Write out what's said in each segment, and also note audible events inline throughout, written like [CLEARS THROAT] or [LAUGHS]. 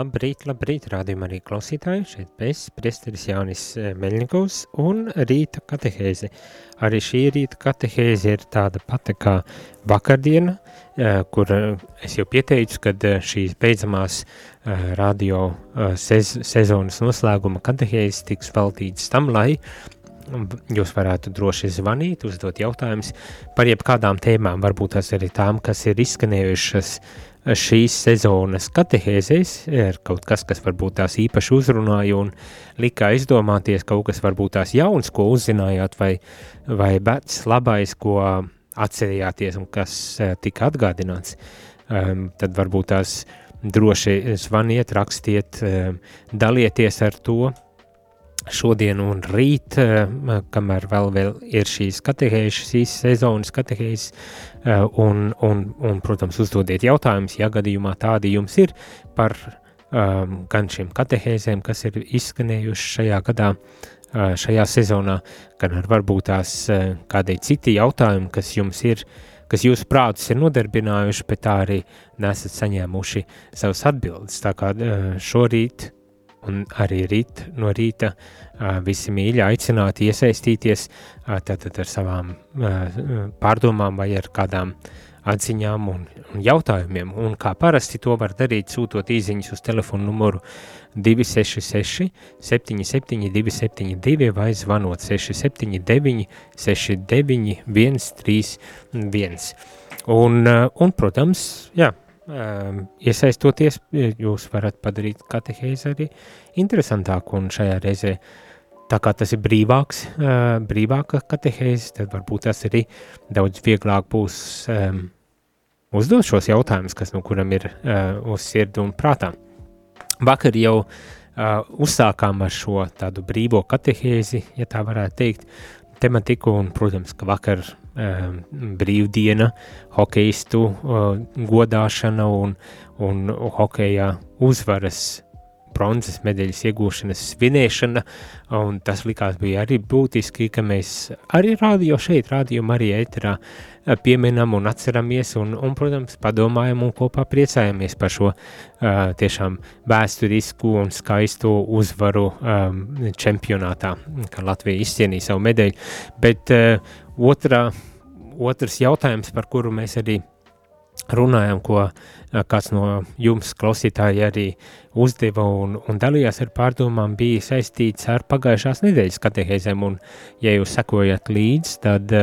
Labrīt, labrīt, rādījumā arī klausītāji, šeit es, priesteris Jānis eh, Meļņikovs un rīta katehēze. Arī šī rīta katehēze ir tāda pati kā vakardiena, eh, kur eh, es jau pieteicu, kad šīs beidzamās radio sez sezonas noslēguma katehēzes tiks veltītas tam, lai jūs varētu droši zvanīt, uzdot jautājumus par jebkādām tēmām, varbūt tas arī tām, kas ir izskanējušas uh, šīs sezonas katehēzēs ir kaut kas, kas varbūt tās īpaši uzrunāja un lika aizdomāties kaut kas varbūt tās jauns, ko uzzinājāt, vai, vai vecs labais, ko atcerējāties un kas e, tika atgādināts, um, tad varbūt tās droši zvaniet, rakstiet, um, dalieties ar to, šodien un rīt, eh, kamēr vēl, vēl ir šīs katehēzes, šīs sezonas katehēzes, eh, un, un, un, protams, uzdodiet jautājumus, ja gadījumā tādi jums ir par um, gan šiem katehēzēm, kas ir izskanējuši šajā gadā, uh, šajā sezonā, gan ar varbūt tās uh, kādai citi jautājumi, kas jums ir, kas jūsu prātus ir nodarbinājuši, bet tā arī nesat saņēmuši savas atbildes. Tā kā šorīt un arī rīt no rīta visi mīļi aicināti iesaistīties tātad ar savām pārdomām vai ar kādām atziņām un, un jautājumiem. Un kā parasti to var darīt, sūtot īziņas uz telefonu numuru 266 77 272 vai zvanot 679 69 131. Un, un protams, jā, Ehm, iesaistoties, jūs varat padarīt katehēzi arī interesantāku un šajā reizē, tā kā tas ir brīvāks, ehm, brīvāka katehēze, tad varbūt tas arī daudz vieglāk būs um, uzdot šos jautājumus, kas no kuram ir uh, uz sirdi un prātā. Vakar jau uh, uzsākām ar šo tādu brīvo katehēzi, ja tā varētu teikt, tematiku, un, protams, ka vakar um, brīvdiena, hokeistu uh, godāšana un, un hokeja uzvaras bronzas medaļas iegūšanas svinēšana, un tas likās bija arī būtiski, ka mēs arī rādio šeit, rādio Marija ēterā pieminam un atceramies, un, un, protams, padomājam un kopā priecājamies par šo uh, tiešām vēsturisku un skaistu uzvaru um, čempionātā, ka Latvija izcienīja savu medaļu, bet uh, otrā, otrs jautājums, par kuru mēs arī runājam, ko kāds no jums klausītāji arī uzdeva un, un dalījās ar pārdomām, bija saistīts ar pagājušās nedēļas katehēzēm, un ja jūs sekojat līdzi, tad,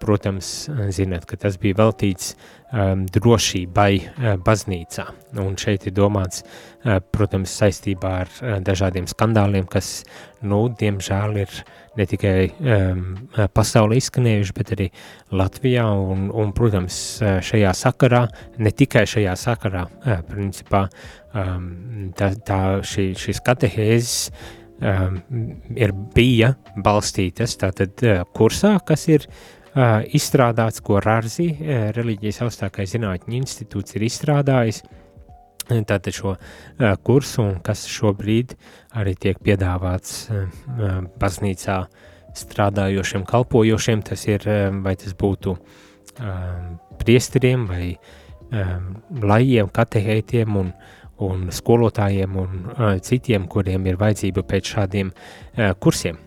protams, zināt, ka tas bija veltīts um, drošībai uh, baznīcā, un šeit ir domāts, uh, protams, saistībā ar uh, dažādiem skandāliem, kas, nu, diemžēl ir uh, ne tikai um, pasaulē izskanējuši, bet arī Latvijā. Un, un, protams, šajā sakarā, ne tikai šajā sakarā, principā um, tā, tā šī, šīs katehēzes um, ir bija balstītas tātad kursā, kas ir uh, izstrādāts, ko Rārzi, reliģijas augstākais zinātņu institūts ir izstrādājis, uh, tātad šo uh, kursu, kas šobrīd arī tiek piedāvāts uh, baznīcā strādājošiem, kalpojošiem, tas ir, uh, vai tas būtu uh, priesteriem vai lajiem, katehētiem un, un skolotājiem un uh, citiem, kuriem ir vajadzība pēc šādiem uh, kursiem.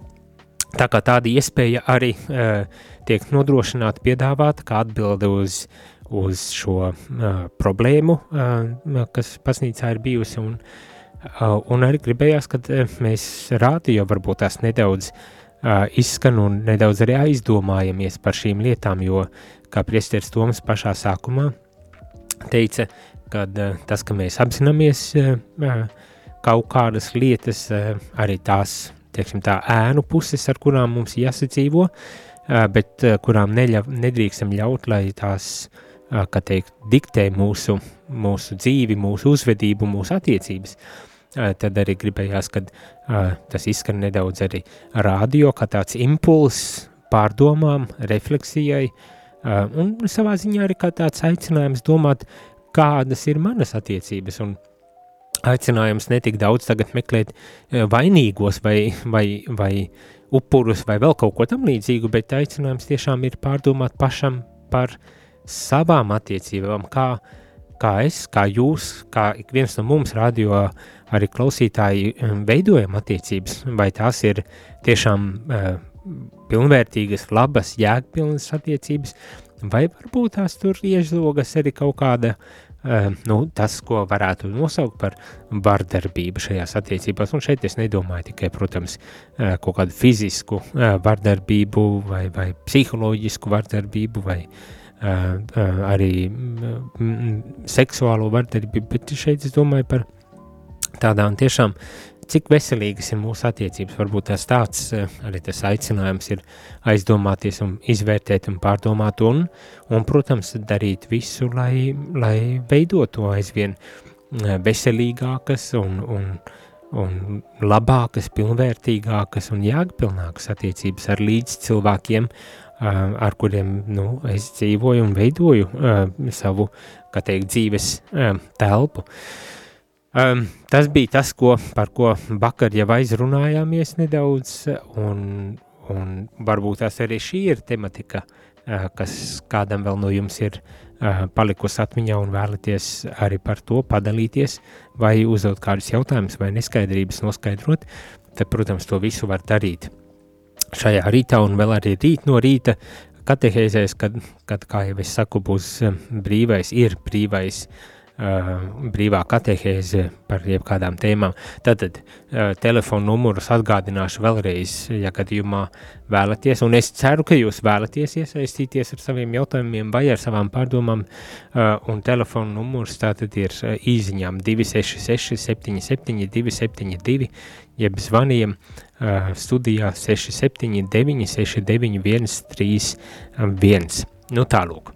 Tā kā tāda iespēja arī uh, tiek nodrošināta, piedāvāta kā atbilde uz uh, uz šo uh, problēmu, uh, kas pasnīcā ir bijusi, un, uh, un arī gribējās, ka uh, mēs rādio varbūt tās nedaudz uh, izskan un nedaudz arī aizdomājamies par šīm lietām, jo, kā priesteris Toms pašā sākumā teica, kad uh, tas, ka mēs apzināmies uh, kaut kādas lietas, uh, arī tās, teiksim tā, ēnu puses, ar kurām mums jāsadzīvo, uh, bet uh, kurām neļa, nedrīkstam ļaut, lai tās uh, teikt, diktē mūsu, mūsu dzīvi, mūsu uzvedību, mūsu attiecības. Tad arī gribējās, kad tas izskan nedaudz arī radio, kā tāds impulss pārdomām, refleksijai, un savā ziņā arī kā tāds aicinājums domāt, kādas ir manas attiecības, un aicinājums netik daudz tagad meklēt vainīgos vai, vai, vai upurus vai vēl kaut ko tam līdzīgu, bet aicinājums tiešām ir pārdomāt pašam par savām attiecībām, kā, kā es, kā jūs, kā ik viens no mums radio arī klausītāji veidojam attiecības, vai tās ir tiešām uh, pilnvērtīgas, labas, jēgpilnas attiecības, vai varbūt tās tur iežlogas arī kaut kāda nu, tas, ko varētu nosaukt par vardarbību šajās attiecībās. Un šeit es nedomāju tikai, protams, uh, kaut kādu fizisku uh, vardarbību vai, vai psiholoģisku vardarbību vai arī mm, seksuālo vardarbību, bet šeit es domāju par tādām tiešām cik veselīgas ir mūsu attiecības. Varbūt tas tāds arī tas aicinājums ir aizdomāties un izvērtēt un pārdomāt un, un protams, darīt visu, lai, lai veidotu aizvien veselīgākas un, un, un labākas, pilnvērtīgākas un jēgpilnākas attiecības ar līdz cilvēkiem, ar kuriem nu, es dzīvoju un veidoju savu, kā teikt, dzīves telpu. Um, tas bija tas, ko, par ko vakar jau aizrunājāmies nedaudz, un, un varbūt tās arī šī ir tematika, uh, kas kādam vēl no jums ir uh, palikusi atmiņā un vēlaties arī par to padalīties, vai uzdot kādus jautājumus, vai neskaidrības noskaidrot, tad, protams, to visu var darīt šajā rītā un vēl arī rīt no rīta. Katehēzēs, kad, kad kā jau es saku, būs brīvais, ir brīvais Uh, brīvā katehēze par jebkādām tēmām. Tātad telefonu numurus atgādināšu vēlreiz, ja gadījumā vēlaties, un es ceru, ka jūs vēlaties iesaistīties ar saviem jautājumiem vai ar savām pārdomām, un telefonu numurs tātad ir īziņām 266 77 272, jeb zvaniem studijā 679 69 131. Nu tālūk.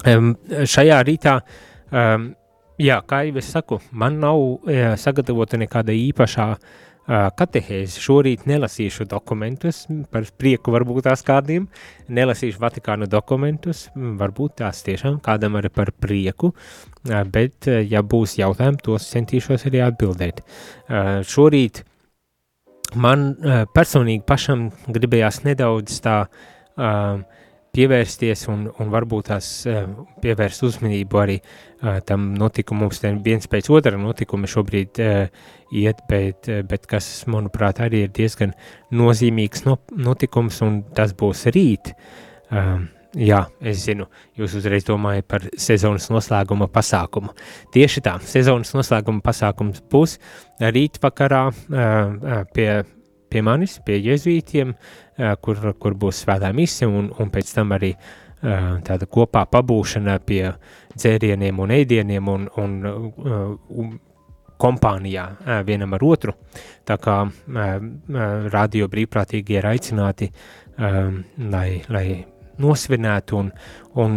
Šajā rītā uh, Um, jā, kā jau es saku, man nav jā, sagatavota nekāda īpašā uh, katehēze. Šorīt nelasīšu dokumentus, par prieku varbūt tās kādiem, nelasīšu Vatikānu dokumentus, varbūt tās tiešām kādam arī par prieku, uh, bet, ja būs jautājumi, tos centīšos arī atbildēt. Šorīt man personīgi pašam gribējās nedaudz tā uh, pievērsties un, un varbūt tās uh, pievērst uzmanību arī uh, tam notikumam. Mums viens pēc otra notikuma šobrīd uh, iet, bet, uh, bet kas, manuprāt, arī ir diezgan nozīmīgs no, notikums, un tas būs rīt. Uh, jā, es zinu, jūs uzreiz domājat par sezonas noslēguma pasākumu. Tieši tā, sezonas noslēguma pasākums būs rīt vakarā uh, pie pie manis, pie jēzuītiem, kur, kur būs svētā mise un, un pēc tam arī tāda kopā pabūšana pie dzērieniem un ēdieniem un, un, un kompānijā vienam ar otru. Tā kā radio brīvprātīgi ir aicināti, lai, lai nosvinētu un, un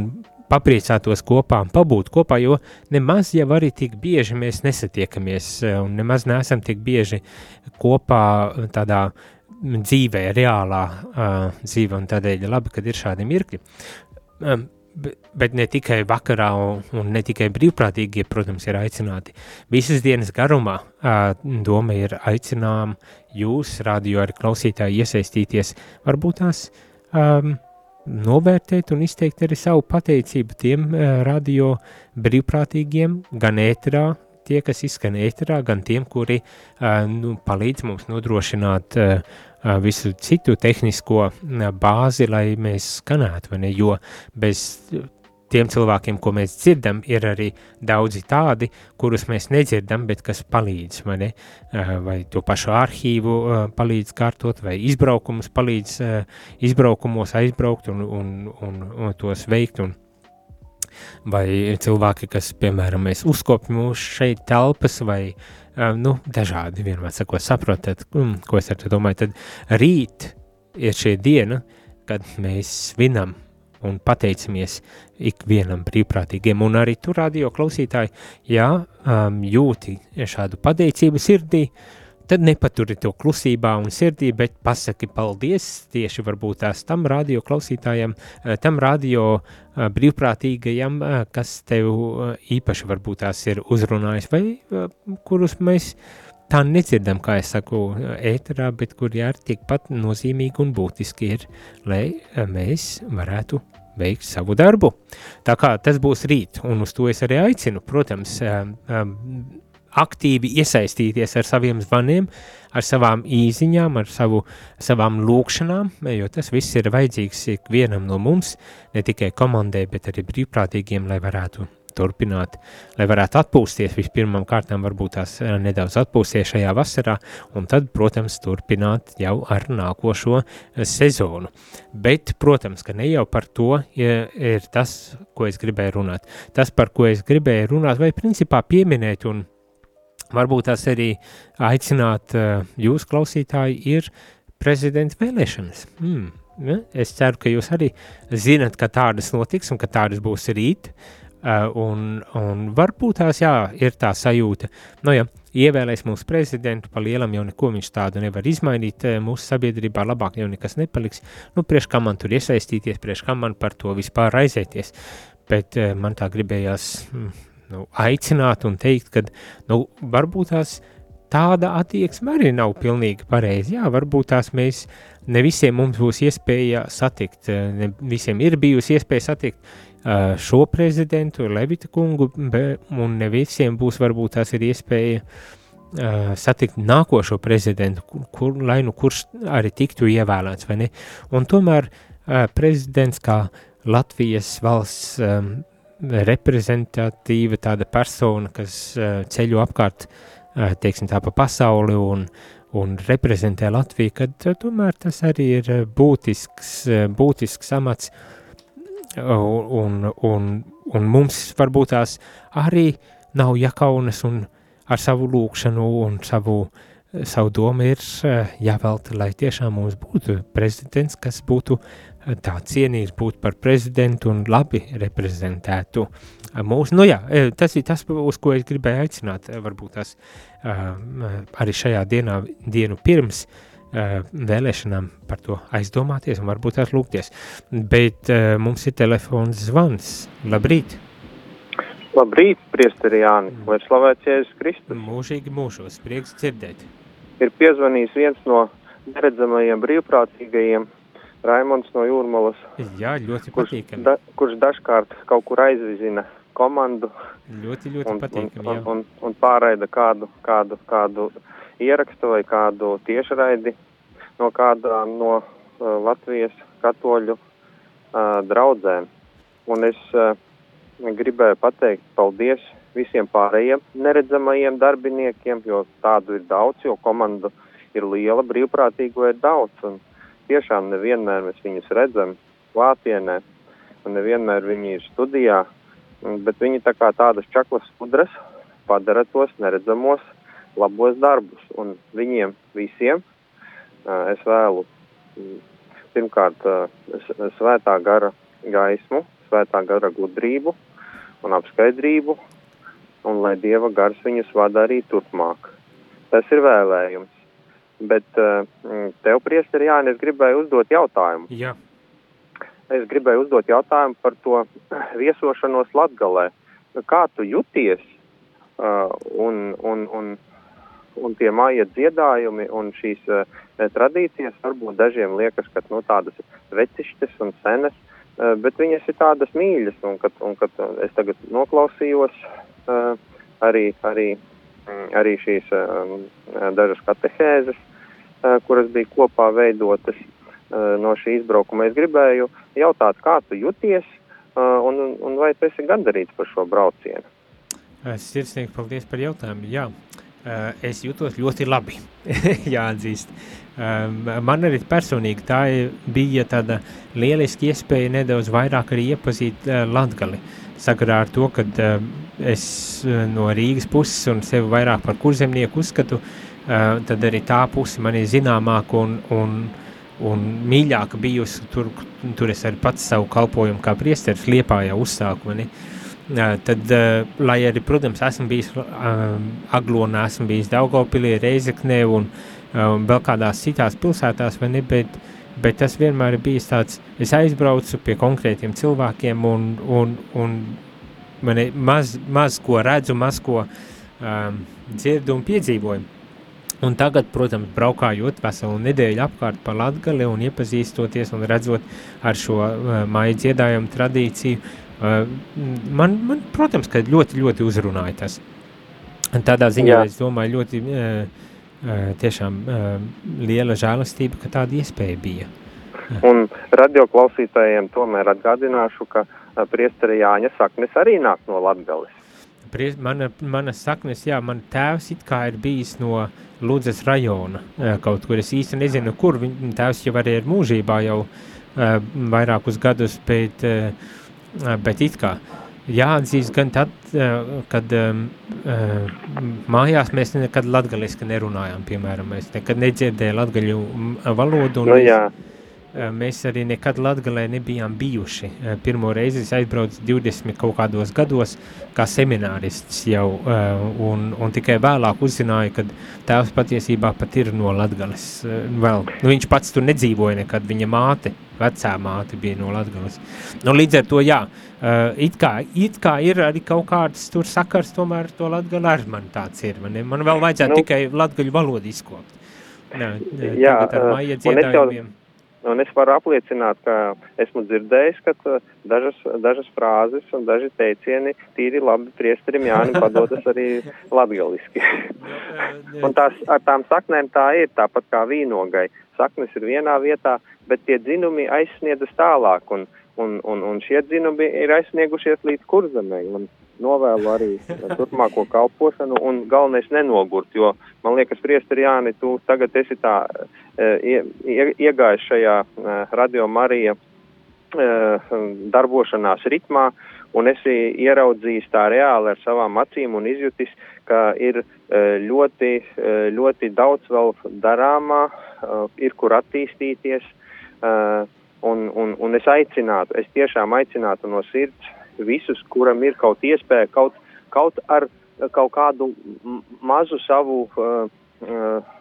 papriecātos kopā un pabūt kopā, jo nemaz jau arī tik bieži mēs nesatiekamies eh, un nemaz neesam tik bieži kopā tādā dzīvē, reālā uh, dzīve, un tādēļ labi, kad ir šādi mirkļi. Um, bet ne tikai vakarā un, ne tikai brīvprātīgie, protams, ir aicināti. Visas dienas garumā doma ir aicinām jūs, radio arī klausītāji, iesaistīties varbūt tās um, novērtēt un izteikt arī savu pateicību tiem uh, radio brīvprātīgiem, gan ēterā, tie, kas izskan ēterā, gan tiem, kuri uh, nu, palīdz mums nodrošināt uh, visu citu tehnisko uh, bāzi, lai mēs skanētu, vai ne, jo bez tiem cilvēkiem, ko mēs dzirdam, ir arī daudzi tādi, kurus mēs nedzirdam, bet kas palīdz, ne? vai to pašu arhīvu palīdz kārtot, vai izbraukumus palīdz izbraukumos aizbraukt un, un, un, un tos veikt, un vai cilvēki, kas, piemēram, mēs uzkopjam mūsu šeit telpas, vai, nu, dažādi vienmēr sakot, saprotat, mm, ko es ar to domāju, tad rīt ir šī diena, kad mēs svinam un pateicamies ikvienam brīvprātīgiem, un arī tur radio klausītāji, ja um, jūti šādu pateicību sirdī, tad nepaturi to klusībā un sirdī, bet pasaki paldies tieši varbūt tās tam radio klausītājam, eh, tam radio uh, brīvprātīgajam, uh, kas tev īpaši varbūt tās ir uzrunājis, vai kurus mēs tā nedzirdam, kā es saku, ēterā, bet kuri ir tikpat nozīmīgi un būtiski ir, lai mēs varētu veikt savu darbu. Tā kā tas būs rīt, un uz to es arī aicinu, protams, aktīvi iesaistīties ar saviem zvaniem, ar savām īziņām, ar savu, savām lūkšanām, jo tas viss ir vajadzīgs ikvienam no mums, ne tikai komandai, bet arī brīvprātīgiem, lai varētu turpināt, lai varētu atpūsties vispirmām kārtām, varbūt tās eh, nedaudz atpūsties šajā vasarā, un tad, protams, turpināt jau ar nākošo eh, sezonu. Bet, protams, ka ne jau par to ir, ir tas, ko es gribēju runāt. Tas, par ko es gribēju runāt, vai principā pieminēt un varbūt tās arī aicināt uh, jūs klausītāji ir prezidenta vēlēšanas. Mm. Ja? Es ceru, ka jūs arī zinat, ka tādas notiks un ka tādas būs rīt. Uh, un, un varbūt tās jā, ir tā sajūta, nu ja ievēlēs mūsu prezidentu, pa lielam jau neko viņš tādu nevar izmainīt uh, mūsu sabiedrībā, labāk jau nekas nepaliks, nu prieš kā man tur iesaistīties, prieš kā man par to vispār raizēties, bet uh, man tā gribējās mm, nu, aicināt un teikt, ka nu, varbūt tās tāda attieksme arī nav pilnīgi pareizi, jā, varbūt tās mēs ne visiem mums būs iespēja satikt, ne visiem ir bijusi iespēja satikt, Uh, šo prezidentu, Levita kungu, un ne visiem būs varbūt tās ir iespēja uh, satikt nākošo prezidentu, kur, kur, lai nu kurš arī tiktu ievēlēts, vai ne? Un tomēr prezidents kā Latvijas valsts reprezentatīva tāda persona, kas uh, ceļo apkārt, uh, teiksim tā, pa pasauli un, un reprezentē Latviju, kad uh, tomēr tas arī ir būtisks, būtisks amats, un, un, un mums varbūt tās arī nav jakaunas un ar savu lūkšanu un savu, savu domu ir eh, jāvelta, lai tiešām mums būtu prezidents, kas būtu eh, tā cienīgs būt par prezidentu un labi reprezentētu mūsu, nu jā, tas ir tas, uz ko es gribēju aicināt, varbūt tas arī šajā dienā, dienu pirms, vēlēšanām par to aizdomāties un varbūt tās lūgties. Bet mums ir telefons zvans. Labrīt! Labrīt, priesteri Jāni, mm. lai slavēts Jēzus Kristus. Mūžīgi mūžos, prieks dzirdēt. Ir piezvanījis viens no neredzamajiem brīvprātīgajiem, Raimonds no Jūrmalas. Jā, ļoti kurš, patīkami. Da, kurš dažkārt kaut kur aizvizina komandu. Ļoti, ļoti un, patīkami, un, un, un, un pārraida kādu, kādu, kādu ierakstu vai kādu tiešraidi no kāda no uh, Latvijas katoļu uh, draudzēm. Un es uh, gribēju pateikt paldies visiem pārējiem neredzamajiem darbiniekiem, jo tādu ir daudz, jo komanda ir liela, brīvprātīgo ir daudz. Un tiešām nevienmēr mēs viņus redzam klātienē, un nevienmēr viņi ir studijā, bet viņi tā kā tādas čaklas skudras padara tos neredzamos labos darbus. Un viņiem visiem es vēlu pirmkārt svētā gara gaismu, svētā gara gudrību un apskaidrību, un lai Dieva gars viņus vada arī turpmāk. Tas ir vēlējums. Bet tev, priesteri Jāni, es gribēju uzdot jautājumu. Jā. Es gribēju uzdot jautājumu par to [CLEARS THROAT] viesošanos Latgalē. Kā tu juties uh, un, un, un un tie māja dziedājumi un šīs uh, tradīcijas varbūt dažiem liekas, ka nu, tādas vecišķas un senas, bet viņas ir tādas mīļas, un kad, un kad es tagad noklausījos arī, arī, um, arī šīs dažas katehēzes, kuras bija kopā veidotas uh, no šī izbraukuma, es gribēju jautāt, kā tu juties uh, un, un vai tu esi gandarīts par šo braucienu? Sirsnīgi paldies par jautājumu, jā. Es jūtos ļoti labi, [LAUGHS] jāatzīst. Man arī personīgi tā bija tāda lieliska iespēja nedaudz vairāk arī iepazīt Latgali. Sakarā ar to, ka es no Rīgas puses un sevi vairāk par kurzemnieku uzskatu, uh, tad arī tā puse man ir zināmāka un, un, un mīļāka bijusi. Tur, tur es arī pats savu kalpojumu kā priesteris Liepājā uzsāku, mani. Uh, tad, lai arī, protams, esmu bijis Aglonā, esmu bijis Daugavpilī, Reizeknē un vēl kādās citās pilsētās, vai ne, bet, bet tas vienmēr ir bijis tāds, es aizbraucu pie konkrētiem cilvēkiem un, un, un mani maz, maz ko redzu, maz ko um, dzirdu un piedzīvoju. Un tagad, protams, braukājot veselu nedēļu apkārt pa Latgali un iepazīstoties un redzot ar šo uh, māju dziedājumu tradīciju, uh, man, man, protams, ka ļoti, ļoti uzrunāja tas. Un tādā ziņā, Jā. es domāju, ļoti uh, uh, tiešām uh, liela žēlastība, ka tāda iespēja bija. Un radioklausītājiem tomēr atgādināšu, ka uh, priesteri Jāņa saknes arī nāk no Latgales mana, mana saknes, jā, man tēvs it kā ir bijis no Ludzas rajona kaut kur. Es īsti nezinu, kur viņa tēvs jau arī ir mūžībā jau uh, vairākus gadus, bet, uh, bet it kā. Jāatzīst gan tad, uh, kad um, mājās mēs nekad latgaliski nerunājām, piemēram, mēs nekad nedzirdēju latgaļu valodu. Un nu, jā. Eh, mēs arī nekad Latgalē nebijām bijuši. Eh, pirmo reizi es aizbraucu 20 kaut kādos gados kā seminārists jau, eh, un, un tikai vēlāk uzzināju, ka tēvs patiesībā pat ir no. Vēl, nu, viņš pats tur nedzīvoja nekad, viņa māte, vecā māte bija no Latgales. Nu, līdz ar to, jā, it kā, it kā ir arī kaut kāds tur sakars, tomēr to Latgali ar man tāds ir. Man, man vēl vajadzētu nu, tikai latgaļu valodu izkopt. Jā, jā, ar maija dziedājumiem. Un es varu apliecināt, ka esmu dzirdējis, ka uh, dažas, dažas frāzes un daži teicieni tīri labi priesterim Jānim [LAUGHS] padodas arī latgaliski. [LAUGHS] un tās, ar tām saknēm tā ir, tāpat kā vīnogai. Saknes ir vienā vietā, bet tie dzinumi aizsniedzas tālāk, un, un, un, un šie dzinumi ir aizsniegušies līdz kurzemei. Un, novēlu arī turpmāko kalpošanu un galvenais nenogurt, jo man liekas, priesteri Jāni, tu tagad esi tā e, ie, ie, iegājis šajā e, radio Marija e, darbošanās ritmā un esi ieraudzījis tā reāli ar savām acīm un izjutis, ka ir ļoti, ļoti daudz vēl darāmā, ir kur attīstīties. Un, un, un es aicinātu, es tiešām aicinātu no sirds visus, kuram ir kaut iespēja kaut, kaut ar kaut kādu mazu savu uh, uh,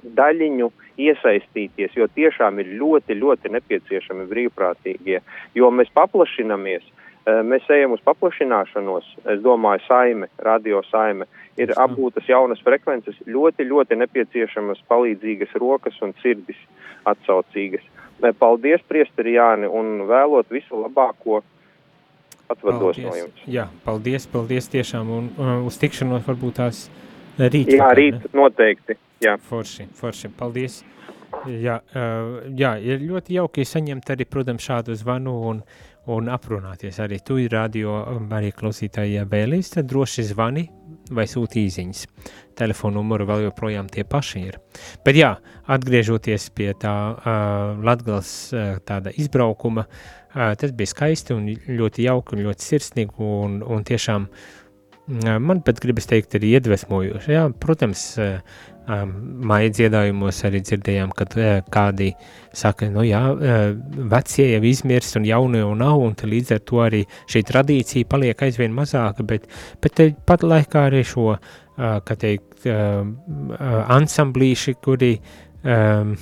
daļiņu iesaistīties, jo tiešām ir ļoti, ļoti nepieciešami brīvprātīgie, jo mēs paplašinamies, uh, mēs ejam uz paplašināšanos, es domāju, saime, radio saime, ir apgūtas jaunas frekvences, ļoti, ļoti nepieciešamas palīdzīgas rokas un sirdis atsaucīgas. Paldies, priesteri Jāni, un vēlot visu labāko atvados paldies. no jums. Jā, paldies, paldies tiešām, un uh, uz tikšanos varbūt tās rīt. Jā, rīt ne? noteikti, jā. Forši, forši, paldies. Jā, uh, jā, ir ļoti jauki saņemt arī, protams, šādu zvanu un, un aprunāties. Arī tu ir radio, arī klausītāji, ja vēlies, tad droši zvani vai sūti īziņas. Telefonu numuru vēl joprojām tie paši ir. Bet jā, atgriežoties pie tā uh, Latgals uh, tāda izbraukuma, uh, Tas bija skaisti un ļoti jauki un ļoti sirsnīgi un, un tiešām man pat gribas teikt arī iedvesmojoši. Jā, protams, māja dziedājumos arī dzirdējām, kad kādi saka, nu jā, vecie jau izmirst un jaunie jau nav, un līdz ar to arī šī tradīcija paliek aizvien mazāka, bet, bet pat laikā arī šo, kā teikt, ansamblīši, kuri um,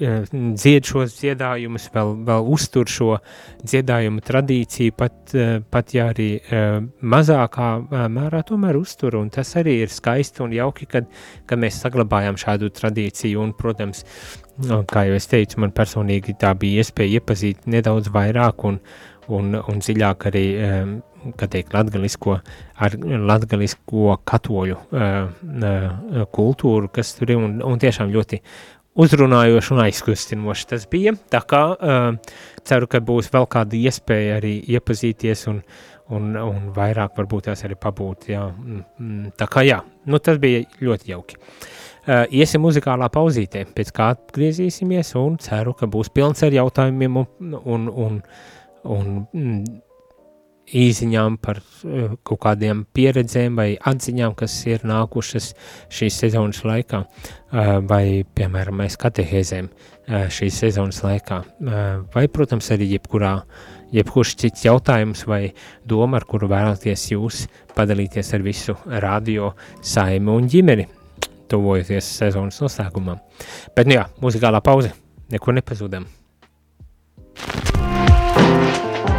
dzied šos dziedājumus, vēl, vēl uztur šo dziedājumu tradīciju, pat, pat ja arī mazākā mērā tomēr uztur, un tas arī ir skaisti un jauki, kad, kad mēs saglabājam šādu tradīciju, un, protams, kā jau es teicu, man personīgi tā bija iespēja iepazīt nedaudz vairāk un, un, un dziļāk arī, kā teikt, latgalisko, ar latgalisko katoļu kultūru, kas tur ir, un, un tiešām ļoti uzrunājoši un aizkustinoši tas bija. Tā kā uh, ceru, ka būs vēl kāda iespēja arī iepazīties un, un, un vairāk varbūt tās arī pabūt. Jā. Mm, mm, tā kā jā, nu tas bija ļoti jauki. Uh, iesim muzikālā pauzītē, pēc kā atgriezīsimies un ceru, ka būs pilns ar jautājumiem un, un, un, un mm, īziņām par uh, kaut kādiem pieredzēm vai atziņām, kas ir nākušas šīs sezonas laikā, uh, vai, piemēram, mēs katehēzēm uh, šīs sezonas laikā, vai, protams, arī jebkurā, jebkurš cits jautājums vai doma, ar kuru vēlaties jūs padalīties ar visu radio saimi un ģimeni, tuvojoties sezonas noslēgumam. Bet, nu jā, muzikālā pauze, neko nepazudam.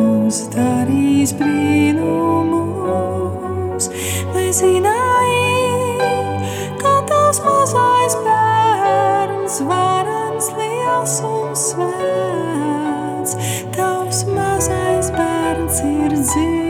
mums darīs brīnumus, lai zināji, kā tavs mazais bērns, varans liels un svēts, tavs mazais bērns ir dzīvs.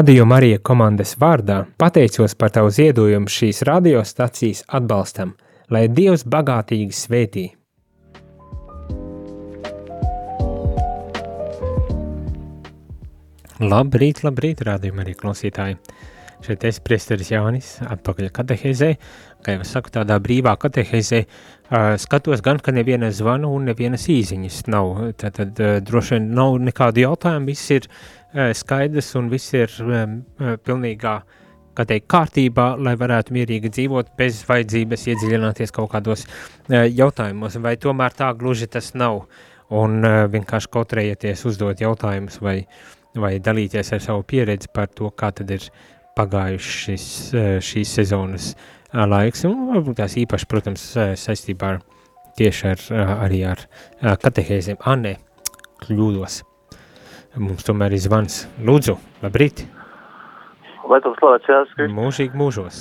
Radio Marija komandas vārdā pateicos par tavu ziedojumu šīs radiostacijas atbalstam, lai Dievs bagātīgi svētī. Labrīt, labrīt, rādījumā arī klausītāji. Šeit es priesteris Jānis, atpakaļ katehēzē, kā jau saku, tādā brīvā katehēzē, uh, skatos gan, ka neviena zvana un nevienas īziņas nav, tad, tad uh, droši vien nav nekādu jautājumu, viss ir uh, skaidrs un viss ir um, uh, pilnīgā, kā teikt, kārtībā, lai varētu mierīgi dzīvot bez vajadzības iedziļināties kaut kādos jautājumos, vai tomēr tā gluži tas nav, un vienkārši kautrējieties uzdot jautājumus vai, vai dalīties ar savu pieredzi par to, kā tad ir pagājušas šis, šīs sezonas laiks, un varbūt tās īpaši, protams, saistībā ar tieši ar, arī ar katehēzēm. Anē, kļūdos. Mums tomēr ir zvans. Lūdzu, labrīt! Lai tas slavēts jāskrīt? Mūžīgi mūžos.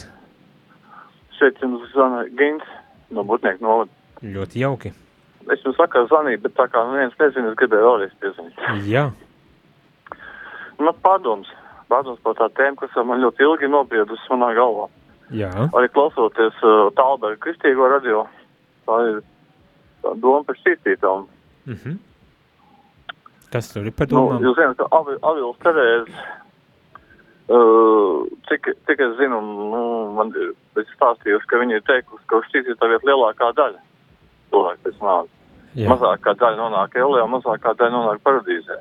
Šeit jums zvana Gins no Butnieku novada. Ļoti jauki. Es jums vakar zvanīju, bet tā kā neviens nezinu, es gribēju vēlreiz piezvanīt. Jā. Man pārdoms, pārdoms par tā tēmu, kas man ļoti ilgi nobriedusi manā galvā. Jā. Arī klausoties uh, Talberga kristīgo radio, tā ir tā doma par šķīstītām. Mm -hmm. Kas tur ir par Nu, jūs zināt, ka Avi, Avils Terēze, uh, cik, cik es zinu, nu, man ir stāstījusi, ka viņi ir teikusi, ka uz šķīstītā vieta lielākā daļa cilvēku pēc nāves. Mazākā daļa nonāk Ellē, mazākā daļa nonāk paradīzē.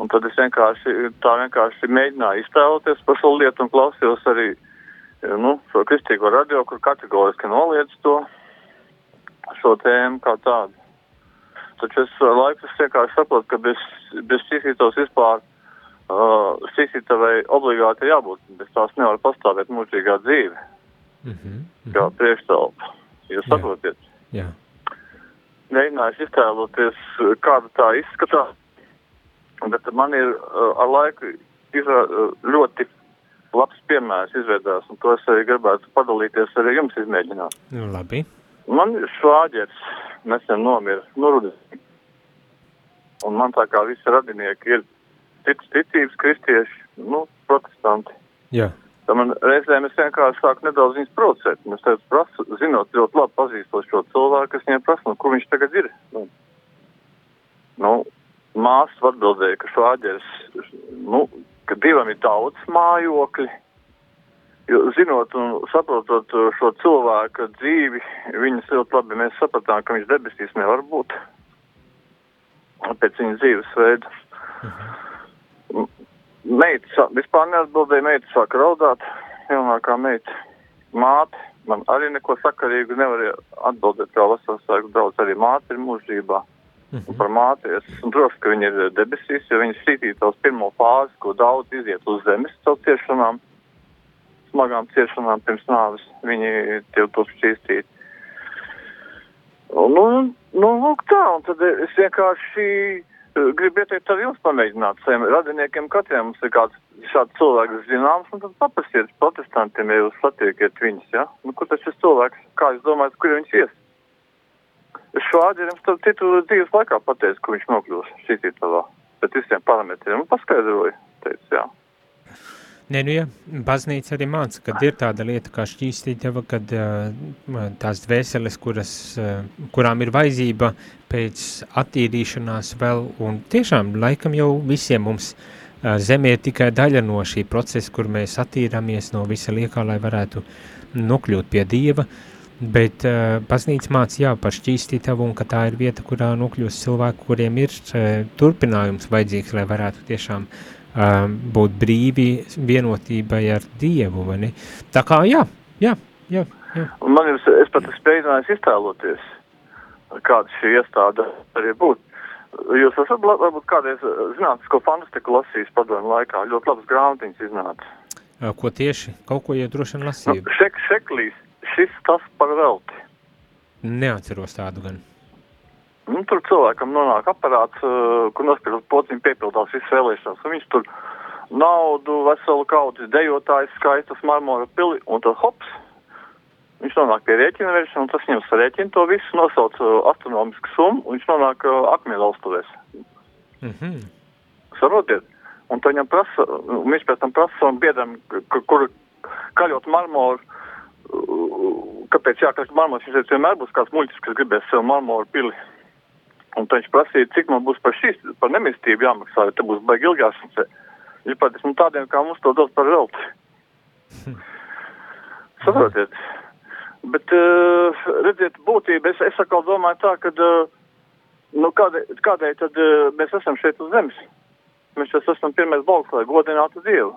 Un tad es vienkārši tā vienkārši mēģināju iztēloties par šo lietu un klausījos arī nu, šo kristīgo radio, kur kategoriski noliedz to šo tēmu kā tādu. Taču es ar laiku es vienkārši saprotu, ka bez, bez šķīstītos vispār uh, šķīstītavai obligāti jābūt. Bez tās nevar pastāvēt mūžīgā dzīve, Mm -hmm. kā priekštelpa. Jūs Jā. saprotiet? Jā. mēģinājuši iztēloties, kāda tā izskatās. Bet man ir uh, ar laiku izrā, uh, ļoti labs piemērs izveidās, un to es arī gribētu padalīties arī jums izmēģināt. Nu, labi. Man ir švāģers, nesen nomira, nu rudenī. Un man tā kā visi radinieki ir tic, ticības kristieši, nu, protestanti. Jā. Tā man reizēm es vienkārši sāku nedaudz viņus provocēt. Es tev prasu, zinot ļoti labi pazīstot šo cilvēku, es viņiem prasu, nu, kur viņš tagad ir. Nu, nu māsas atbildēja, ka švāģers, nu, ka divam ir daudz mājokļi. Jo, zinot un saprotot šo cilvēku dzīvi, viņas ļoti labi mēs sapratām, ka viņš debesīs nevar būt pēc viņa dzīvesveida. Meita sā- vispār neatbildēja, meita sāka raudāt, jaunākā meita. Māte man arī neko sakarīgu nevarēja atbildēt, kā vasaras sāku daudz arī māte ir mūžībā. Un par māti es esmu droši, ka viņi ir debesīs, jo viņi sītīja tos pirmo fāzi, ko daudz iziet uz zemes caur ciešanām, smagām ciešanām pirms nāves. Viņi tie tos šķīstīt. Nu, nu, lūk tā, un tad es vienkārši eh, gribu ieteikt arī jums pamēģināt saviem radiniekiem katram. Mums ir kāds šāds cilvēks zināms, un tad paprasiet protestantiem, ja jūs satiekiet viņus, ja? Nu, kur tas ir cilvēks, kā jūs domājat, kur viņš ies? Es švāģerim starp citu dzīves laikā pateicu, ka viņš nokļūs šītītavā. Pēc visiem parametriem un paskaidroju. Teicu, jā. Nē, nu jā, baznīca arī māca, ka ir tāda lieta kā šķīstītava, kad tās dvēseles, kuras, kurām ir vajadzība pēc attīrīšanās vēl, un tiešām laikam jau visiem mums zeme ir tikai daļa no šī procesa, kur mēs attīramies no visa liekā, lai varētu nokļūt pie Dieva, bet baznīca māca jā par šķīstītavu, un ka tā ir vieta, kurā nokļūst cilvēki, kuriem ir turpinājums vajadzīgs, lai varētu tiešām uh, būt brīvi vienotībai ar Dievu, vai ne? Tā kā jā, jā, jā, jā. Un man ir, es pat esmu mēģinājis iztēloties, kāda šī iestāde arī būtu. Jūs esat varbūt kādreiz zinātnisko fantastiku lasījis padomu laikā. Ļoti labas grāmatiņas iznāca. Ko tieši? Kaut ko jau droši vien Nu, lasīju. šek, šeklīs, šis tas par velti. Neatceros tādu gan. Nu, tur cilvēkam nonāk aparāts, uh, kur nospiežot pociņu piepildās visas vēlēšanas. Un viņš tur naudu, veselu kaudzi, dejotājs, skaistas marmora pili, un tad hops, viņš nonāk pie rēķina vēršana, un tas viņam sarēķina to visu, nosauc uh, astronomisku summu, un viņš nonāk uh, akmeni valstuvēs. Mhm. Saprotiet? Un tad viņam prasa, viņš pēc tam prasa savam biedram, kur, kaļot marmoru, kāpēc jākaļ marmors, viņš teica, vienmēr būs kāds muļķis, kas gribēs sev marmoru pili. Un tad viņš prasīja, cik man būs par šīs, par nemistību jāmaksā, jo te būs baigi ilgās. Viņš pateica, nu tādiem kā mums to dos par velti. [LAUGHS] Saprotiet? Bet, uh, redziet, būtība, es, es atkal domāju tā, ka, uh, nu, kādēļ, kādēļ tad uh, mēs esam šeit uz zemes? Mēs šeit esam pirmais balks, lai godinātu Dievu.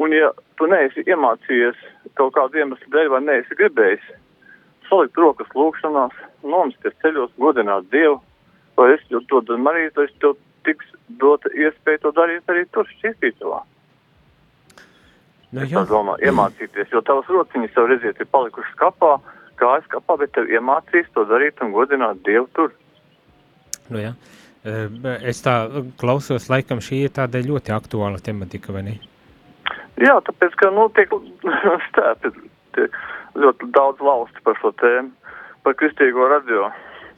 Un ja tu neesi iemācījies kaut kādu iemeslu dēļ vai neesi gribējis salikt rokas lūkšanās, nomsties ceļos, godināt Dievu, vai es to darītu, tad es tev tiks dota iespēja to darīt arī tur šķīstītavā. Nu, es domāju, iemācīties, jo tavas rociņas jau redziet ir palikušas kapā, kājas kapā, bet tev iemācīs to darīt un godināt Dievu tur. Nu, jā. Es tā klausos, laikam šī ir tāda ļoti aktuāla tematika, vai ne? Jā, tāpēc, ka, nu, tiek [LAUGHS] stēpi ļoti daudz valsti par šo tēmu, par kristīgo radio.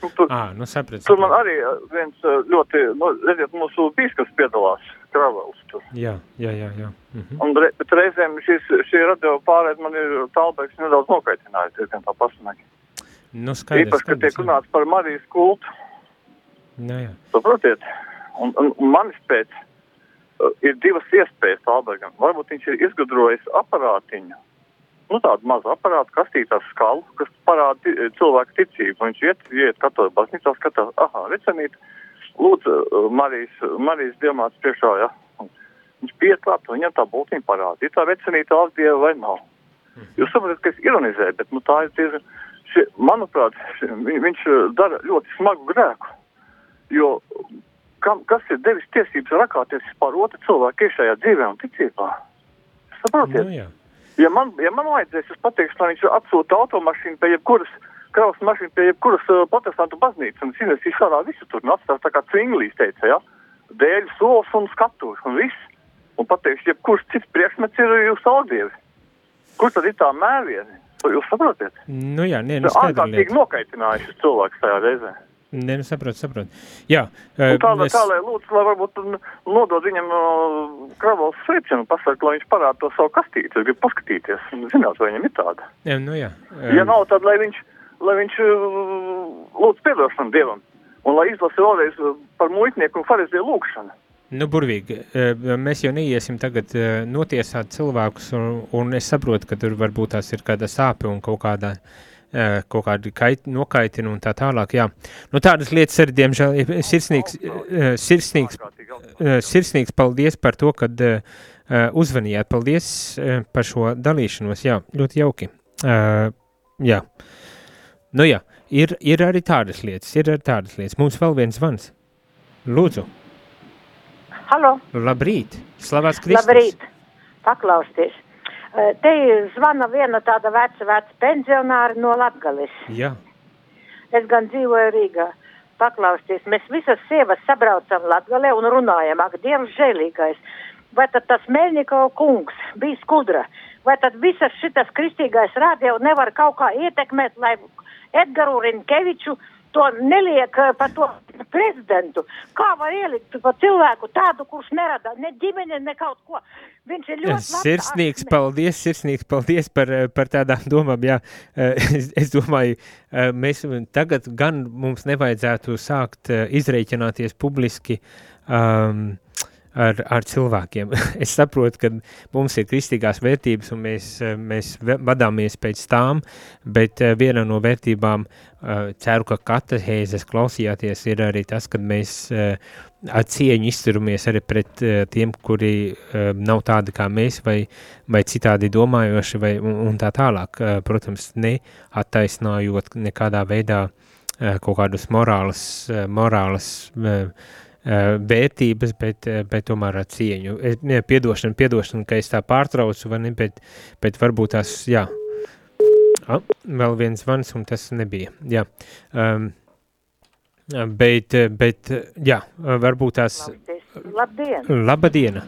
Nu, tur, à, nu saprat, tur man arī viens ļoti, nu, redziet, mūsu bīskaps piedalās Kravels. Tur. Jā, jā, jā. jā. Mhm. Un, re, bet reizēm šis, šī radio pārēd man ir tālbēks nedaudz nokaitinājis, diezgan tā pasmagi. Nu, skaidrs. Īpaši, ka tiek runāts par Marijas kultu. Nu, jā. Saprotiet? Un, un, un manis pēc uh, ir divas iespējas Tālbergam. Varbūt viņš ir izgudrojis aparātiņu, nu tādu mazu aparātu, kastītā skalu, kas parāda cilvēku ticību. Viņš iet, iet katoļu baznīcā, skatās, aha, recenīt, lūdzu, uh, Marijas, Marijas dievmāts priekšā, ja. Viņš pieklāt, viņam tā būtība parāda, ir tā vecenīta tās dieva vai nav. Mhm. Jūs saprotat, ka es ironizēju, bet, nu, tā ir diezgan, šie, manuprāt, šie, viņš uh, dara ļoti smagu grēku. Jo kam, kas ir devis tiesības rakāties par otru cilvēku iekšējā dzīvē un ticībā? Saprotiet? Nu, jā. Ja, man, ja man vajadzēs, es pateikšu, lai viņš atsūta automašīnu pie jebkuras kravas mašīnu pie jebkuras uh, protestantu baznīcas un iznesīs šādā visu tur un atstās tā kā Cvinglīs teica, ja? Dēļ solis un skatūs un viss. Un pateikšu, jebkurš cits priekšmets ir jūsu audievi. Kur tad ir tā mēvieni? Jūs saprotiet? Nu jā, nē, nu skaidri. Ārkārtīgi nokaitinājuši cilvēks tajā reizē. Nē, nu saprotu, saprotu. Jā. Uh, tā, es... tā, lai lūdzu, lai varbūt nodod viņam uh, kravals sveicienu, pasaka, lai viņš parāda to savu kastīti. Es gribu paskatīties, zināt, vai viņam ir tāda. Jā, nu jā. Um... Ja nav, tad lai viņš, lai viņš uh, lūdz piedošanu Dievam. Un lai izlasa vēlreiz par muitnieku un farizēju lūkšanu. Nu, burvīgi, mēs jau neiesim tagad notiesāt cilvēkus, un, un es saprotu, ka tur varbūt tās ir kāda sāpe un kaut kādā uh, kaut kādi kait, nokaitina un tā tālāk. Jā. Nu, tādas lietas arī, diemžēl, ir sirsnīgs, sirsnīgs, sirsnīgs paldies par to, kad uzvanījāt. Paldies par šo dalīšanos. Jā, ļoti jauki. Jā. Nu jā, ir, ir arī tādas lietas, ir arī tādas lietas. Mums vēl viens zvans. Lūdzu. Halo. Labrīt. Slavēts Kristus. Labrīt. Paklausties. Eh, te zvana viena tāda veca, veca pensionāra no Latgalis. Jā. Es gan dzīvoju Rīgā. Paklausties, mēs visas sievas sabraucam Latgalē un runājam, ak, Dievs žēlīgais. Vai tad tas Melnikov kungs bija skudra? Vai tad visas šitas kristīgais rādio nevar kaut kā ietekmēt, lai Edgaru Rinkeviču to neliek eh, par to prezidentu. Kā var ielikt par cilvēku tādu, kurš nerada ne ģimeni, ne kaut ko? Viņš ir ļoti sirsnīgs. Labs, paldies, sirsnīgs paldies par, eh, par tādām domām. Jā, eh, [LAUGHS] es, es domāju, mēs tagad gan mums nevajadzētu sākt izreikināties publiski. Um, ar, ar cilvēkiem. [LAUGHS] es saprotu, ka mums ir kristīgās vērtības un mēs, mēs vadāmies pēc tām, bet eh, viena no vērtībām, eh, ceru, ka katehēzes klausījāties, ir arī tas, ka mēs eh, ar cieņu izturamies arī pret tiem, kuri nav tādi kā mēs vai, vai citādi domājoši vai, un, tā tālāk. Protams, neattaisnājot nekādā veidā kaut kādus morālas, morālas Eh, vērtības, bet, eh, bet tomēr ar cieņu. Es, ne, piedošana, piedošana, ka es tā pārtraucu, vai ne, bet, bet varbūt tās, jā, ah, vēl viens zvans, un tas nebija, jā. Um, bet, bet, jā, varbūt tās... Labdien! Labadiena!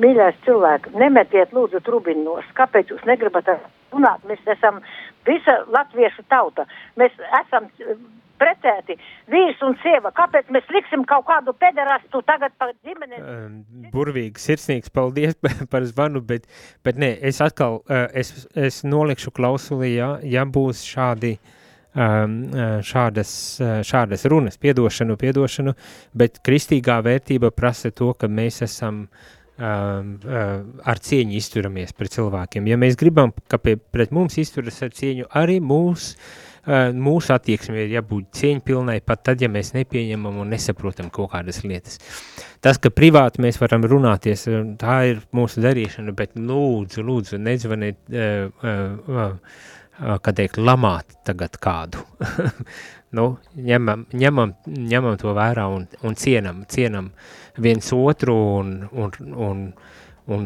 Mīļais cilvēki, nemetiet lūdzu trubinos, kāpēc jūs negribat runāt, mēs esam visa latviešu tauta, mēs esam precēti, vīrs un sieva, kāpēc mēs liksim kaut kādu pederastu tagad par ģimeni? Burvīgi, sirsnīgs, paldies [LAUGHS] par zvanu, bet, bet nē, es atkal, es, es nolikšu klausulī, ja, ja būs šādi, šādas, šādas runas, piedošanu, piedošanu, bet kristīgā vērtība prasa to, ka mēs esam ar cieņu izturamies pret cilvēkiem. Ja mēs gribam, ka pie, pret mums izturas ar cieņu, arī mūsu mūsu attieksme ir jābūt cieņpilnai, pat tad, ja mēs nepieņemam un nesaprotam kaut kādas lietas. Tas, ka privāti mēs varam runāties, tā ir mūsu darīšana, bet lūdzu, lūdzu, nedzvaniet, kā teikt, lamāt tagad kādu. [LAUGHS] nu, ņemam, ņemam, ņemam to vērā un, un cienam, cienam viens otru un, un, un un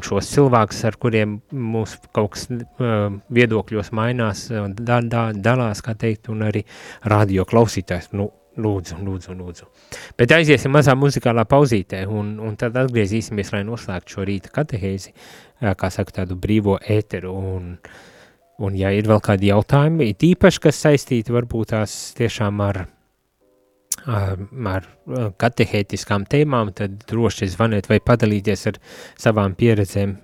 šos cilvēkus, ar kuriem mūsu kaut kas uh, viedokļos mainās, da, da, dalās, kā teikt, un arī radio klausītājs, nu, lūdzu, lūdzu, lūdzu. Bet aiziesim mazā muzikālā pauzītē, un, un tad atgriezīsimies, lai noslēgtu šo rīta katehēzi, kā saka, tādu brīvo ēteru, un, un ja ir vēl kādi jautājumi, tīpaši, kas saistīti varbūt tās tiešām ar ar katehētiskām tēmām, tad droši zvaniet vai padalīties ar savām pieredzēm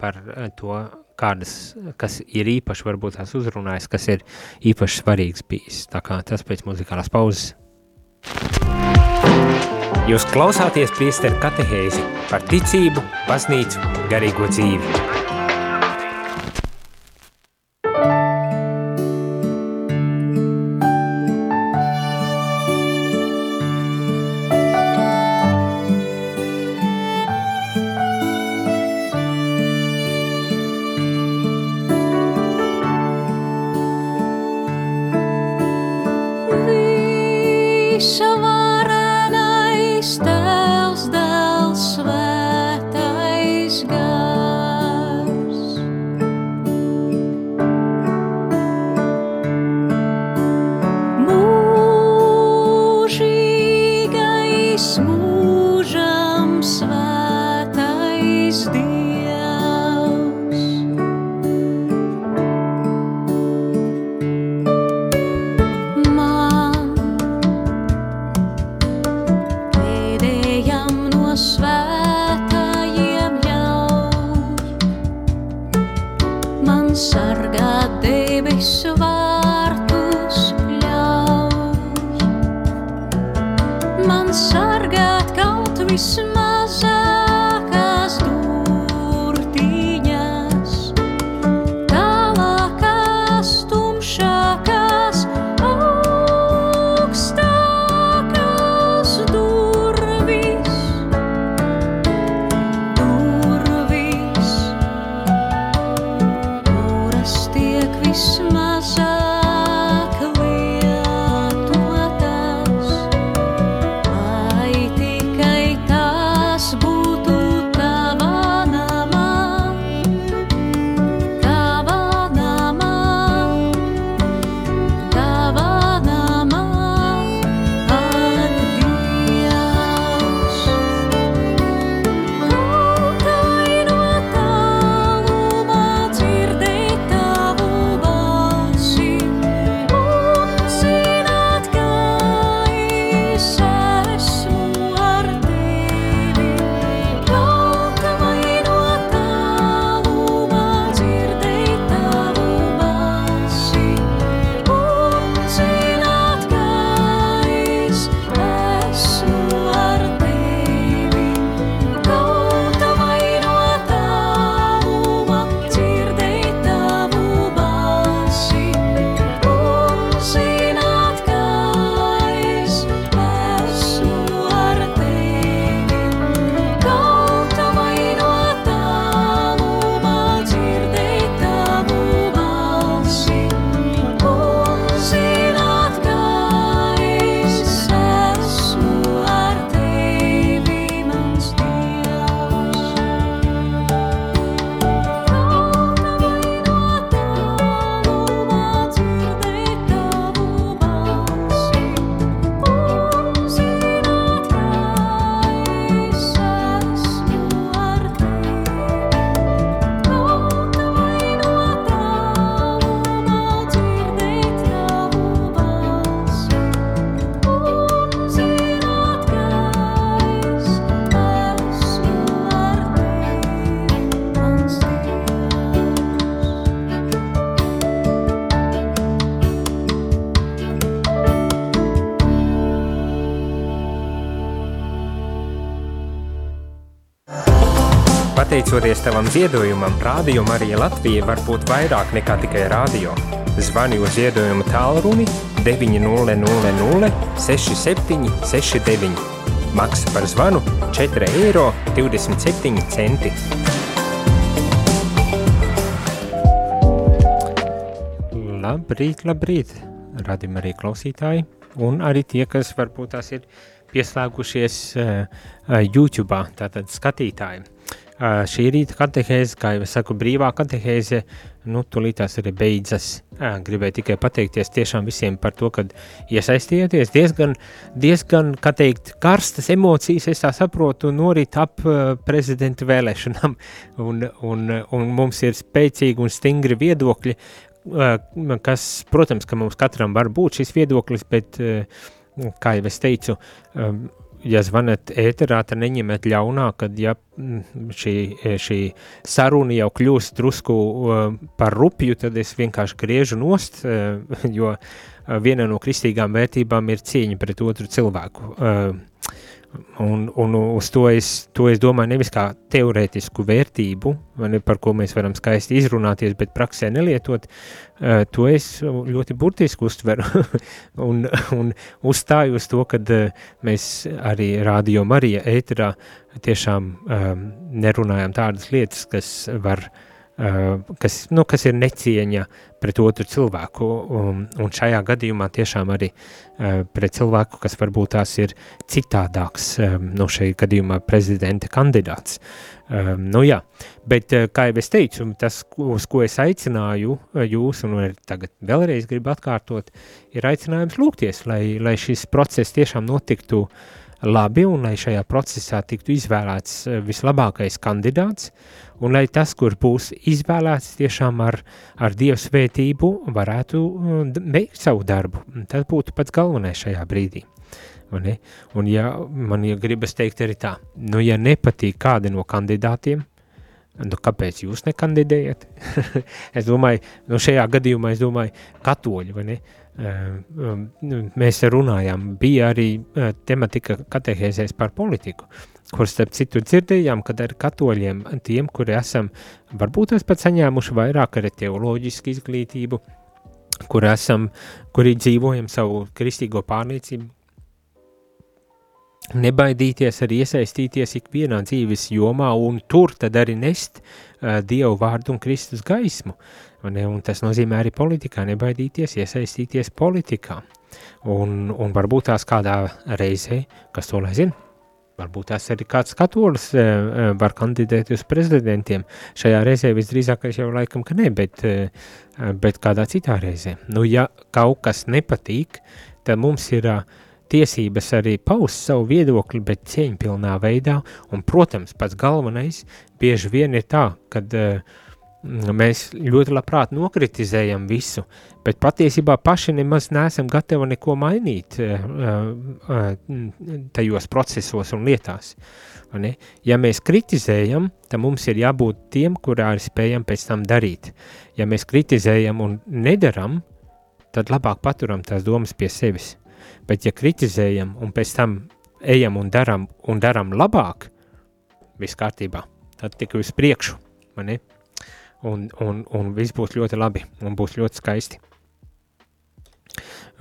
par to, kādas, kas ir īpaši varbūt tās uzrunājas, kas ir īpaši svarīgs bijis. Tā kā tas pēc muzikālās pauzes. Jūs klausāties priesteru katehēzi par ticību, baznīcu, garīgo dzīvi. Pateicoties tavam ziedojumam, Rādio Marija Latvija var būt vairāk nekā tikai rādio. Zvani uz ziedojumu tālruni 900 67 69. Maksa par zvanu 4 eiro 27 centi. Labrīt, labrīt, radim arī klausītāji, un arī tie, kas varbūt tās ir pieslēgušies uh, YouTube, tātad skatītāji. Šī rīta katehēze, kā jau es saku, brīvā katehēze, nu, tulītās arī beidzas. Gribēju tikai pateikties tiešām visiem par to, kad iesaistījāties diezgan, diezgan, kā teikt, karstas emocijas, es tā saprotu, norit ap prezidenta vēlēšanām, [LAUGHS] un, un, un mums ir spēcīgi un stingri viedokļi, kas, protams, ka mums katram var būt šis viedoklis, bet kā jau es teicu, ja zvanat ēterā, tad neņemiet ļaunā, kad ja mm, šī, šī saruna jau kļūst drusku uh, par rupju, tad es vienkārši griežu nost, uh, jo viena no kristīgām vērtībām ir cieņa pret otru cilvēku. Uh, Un, un uz to es, to es domāju nevis kā teorētisku vērtību, ne, par ko mēs varam skaisti izrunāties, bet praksē nelietot, uh, to es ļoti burtiski uztveru. [LAUGHS] Un, un uzstāju uz to, kad uh, mēs arī rādio Marija ēterā tiešām um, nerunājam tādas lietas, kas var uh, Eh, kas, nu, kas ir necieņa pret otru cilvēku, un, un šajā gadījumā tiešām arī uh, pret cilvēku, kas varbūt tās ir citādāks, um, no šajā gadījumā prezidenta kandidāts. Um, nu jā, bet, uh, kā jau es teicu, tas, uz ko es aicināju jūs, un tagad vēlreiz gribu atkārtot, ir aicinājums lūgties, lai, lai šis process tiešām notiktu labi, un lai šajā procesā tiktu izvēlēts vislabākais kandidāts, un lai tas, kur būs izvēlēts tiešām ar, ar Dievu svētību, varētu veikt savu darbu. Tas būtu pats galvenais šajā brīdī. Un ja man ja gribas teikt arī tā, nu ja nepatīk kādi no kandidātiem, nu kāpēc jūs nekandidējat? [LAUGHS] es domāju, nu šajā gadījumā es domāju katoļi, vai ne? Mēs runājām, bija arī tematika katehēzēs par politiku kur starp citu dzirdējām, kad ar katoļiem, tiem, kuri esam, varbūt es pat saņēmuši vairāk arī teoloģisku izglītību, kur esam, kuri dzīvojam savu kristīgo pārliecību, nebaidīties arī iesaistīties ikvienā dzīves jomā un tur tad arī nest uh, Dievu vārdu un Kristus gaismu. Un, un tas nozīmē arī politikā, nebaidīties iesaistīties politikā. Un, un varbūt tās kādā reizē, kas to lai zina, Varbūt tās arī kāds katolis e, e, var kandidēt uz prezidentiem. Šajā reizē visdrīzākais jau laikam, ka ne, bet, e, bet kādā citā reizē. Nu, ja kaut kas nepatīk, tad mums ir tiesības arī paust savu viedokli, bet cieņpilnā veidā, un, protams, pats galvenais bieži vien ir tā, kad uh, mēs ļoti labprāt nokritizējam visu, bet patiesībā paši nemaz neesam gatavi neko mainīt uh, uh, tajos procesos un lietās. Ne? Ja mēs kritizējam, tad mums ir jābūt tiem, kurā ir spējam pēc tam darīt. Ja mēs kritizējam un nedaram, tad labāk paturam tās domas pie sevis. Bet ja kritizējam un pēc tam ejam un daram, un daram labāk, viss kārtībā, tad tikai uz priekšu, ne? Un, un, un viss būs ļoti labi un būs ļoti skaisti.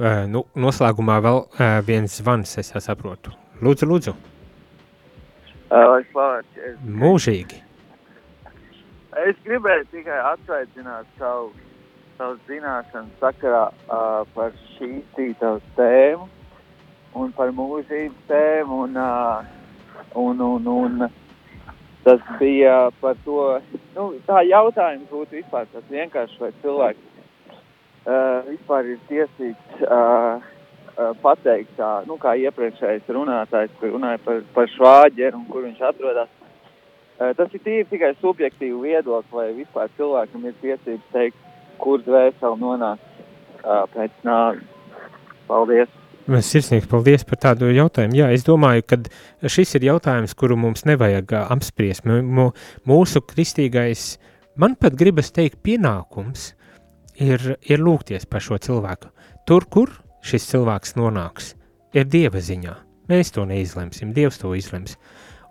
Uh, nu, noslēgumā vēl uh, viens zvans, es saprotu. Lūdzu, lūdzu. Uh. Mūžīgi. Es gribēju tikai atsveicināt savu, savu zināšanu sakarā uh, par šīs tītavas tēmu un par mūžības tēmu un, uh, un, un, un Tas bija par to, nu, tā jautājums būtu vispār tas vienkārši, vai cilvēks uh, vispār ir tiesīgs uh, uh, pateikt tā, nu, kā iepriekšējais runātājs, kur runāja par, par švāģeru un kur viņš atrodas. Uh, tas ir tīri tikai subjektīvi viedokli, vai vispār cilvēkam ir tiesības teikt, kur dvēseli nonāk uh, pēc nāves. Paldies! Sirsnīgs paldies par tādu jautājumu. Jā, es domāju, ka šis ir jautājums, kuru mums nevajag apspriest. Mūsu kristīgais, man pat gribas teikt, pienākums ir, ir lūgties par šo cilvēku. Tur, kur šis cilvēks nonāks, ir Dieva ziņā. Mēs to neizlemsim, Dievs to izlems.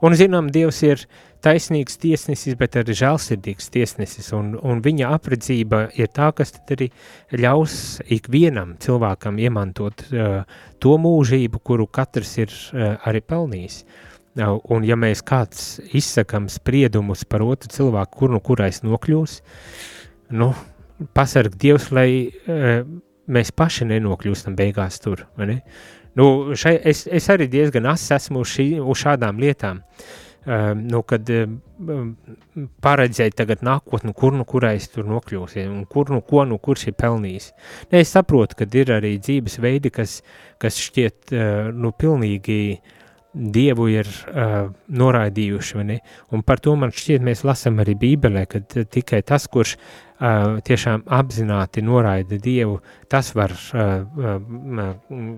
Un, zinām, Dievs ir taisnīgs tiesnesis, bet arī žēlsirdīgs tiesnesis, un, un viņa apredzība ir tā, kas tad arī ļaus ikvienam cilvēkam iemantot uh, to mūžību, kuru katrs ir uh, arī pelnījis. Uh, un ja mēs kāds izsakam spriedumus par otru cilvēku, kur nu kurais nokļūs, nu, pasarg Dievs, lai uh, mēs paši nenokļūstam beigās tur, vai ne? Uh, Nu, šai, es, es arī diezgan asa esmu uz, šī, uz šādām lietām. Uh, nu, kad uh, paredzēju tagad nākotni, kur nu kurai es tur nokļūsies, un kur nu ko nu kurš ir pelnījis. Ne, es saprotu, ka ir arī dzīves veidi, kas, kas šķiet uh, nu pilnīgi Dievu ir uh, noraidījuši, un par to man šķiet mēs lasam arī Bībelē, ka tikai tas, kurš uh, tiešām apzināti noraida Dievu, tas var uh, uh,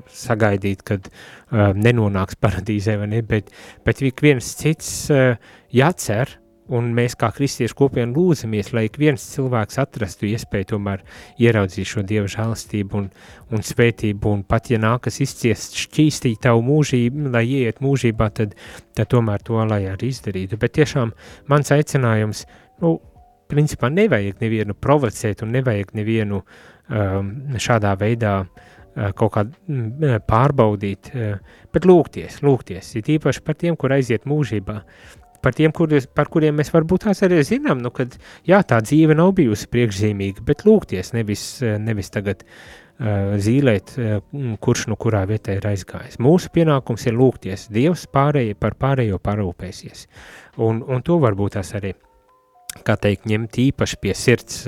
sagaidīt, kad uh, nenonāks paradīzē, ne, bet, bet ik viens cits uh, jācer, un mēs kā kristieši kopienu lūdzamies, lai ik viens cilvēks atrastu iespēju tomēr ieraudzīt šo Dieva žēlastību un, un svētību, un pat ja nākas izciest šķīstīt tavu mūžību, lai ieiet mūžībā, tad, tad tomēr to lai arī izdarītu. Bet tiešām mans aicinājums, nu, principā nevajag nevienu provocēt un nevajag nevienu um, šādā veidā uh, kaut kā mm, pārbaudīt, uh, bet lūgties, lūgties, ir īpaši par tiem, kur aiziet mūžībā, par tiem, kur, par kuriem mēs varbūt tās arī zinām, nu, kad jā, tā dzīve nav bijusi priekšzīmīga, bet lūgties, nevis, nevis tagad uh, zīlēt, uh, kurš no kurā vietā ir aizgājis. Mūsu pienākums ir lūgties, Dievs pārējie par pārējo parūpēsies, un, un to varbūt tās arī kā teikt, ņemt īpaši pie sirds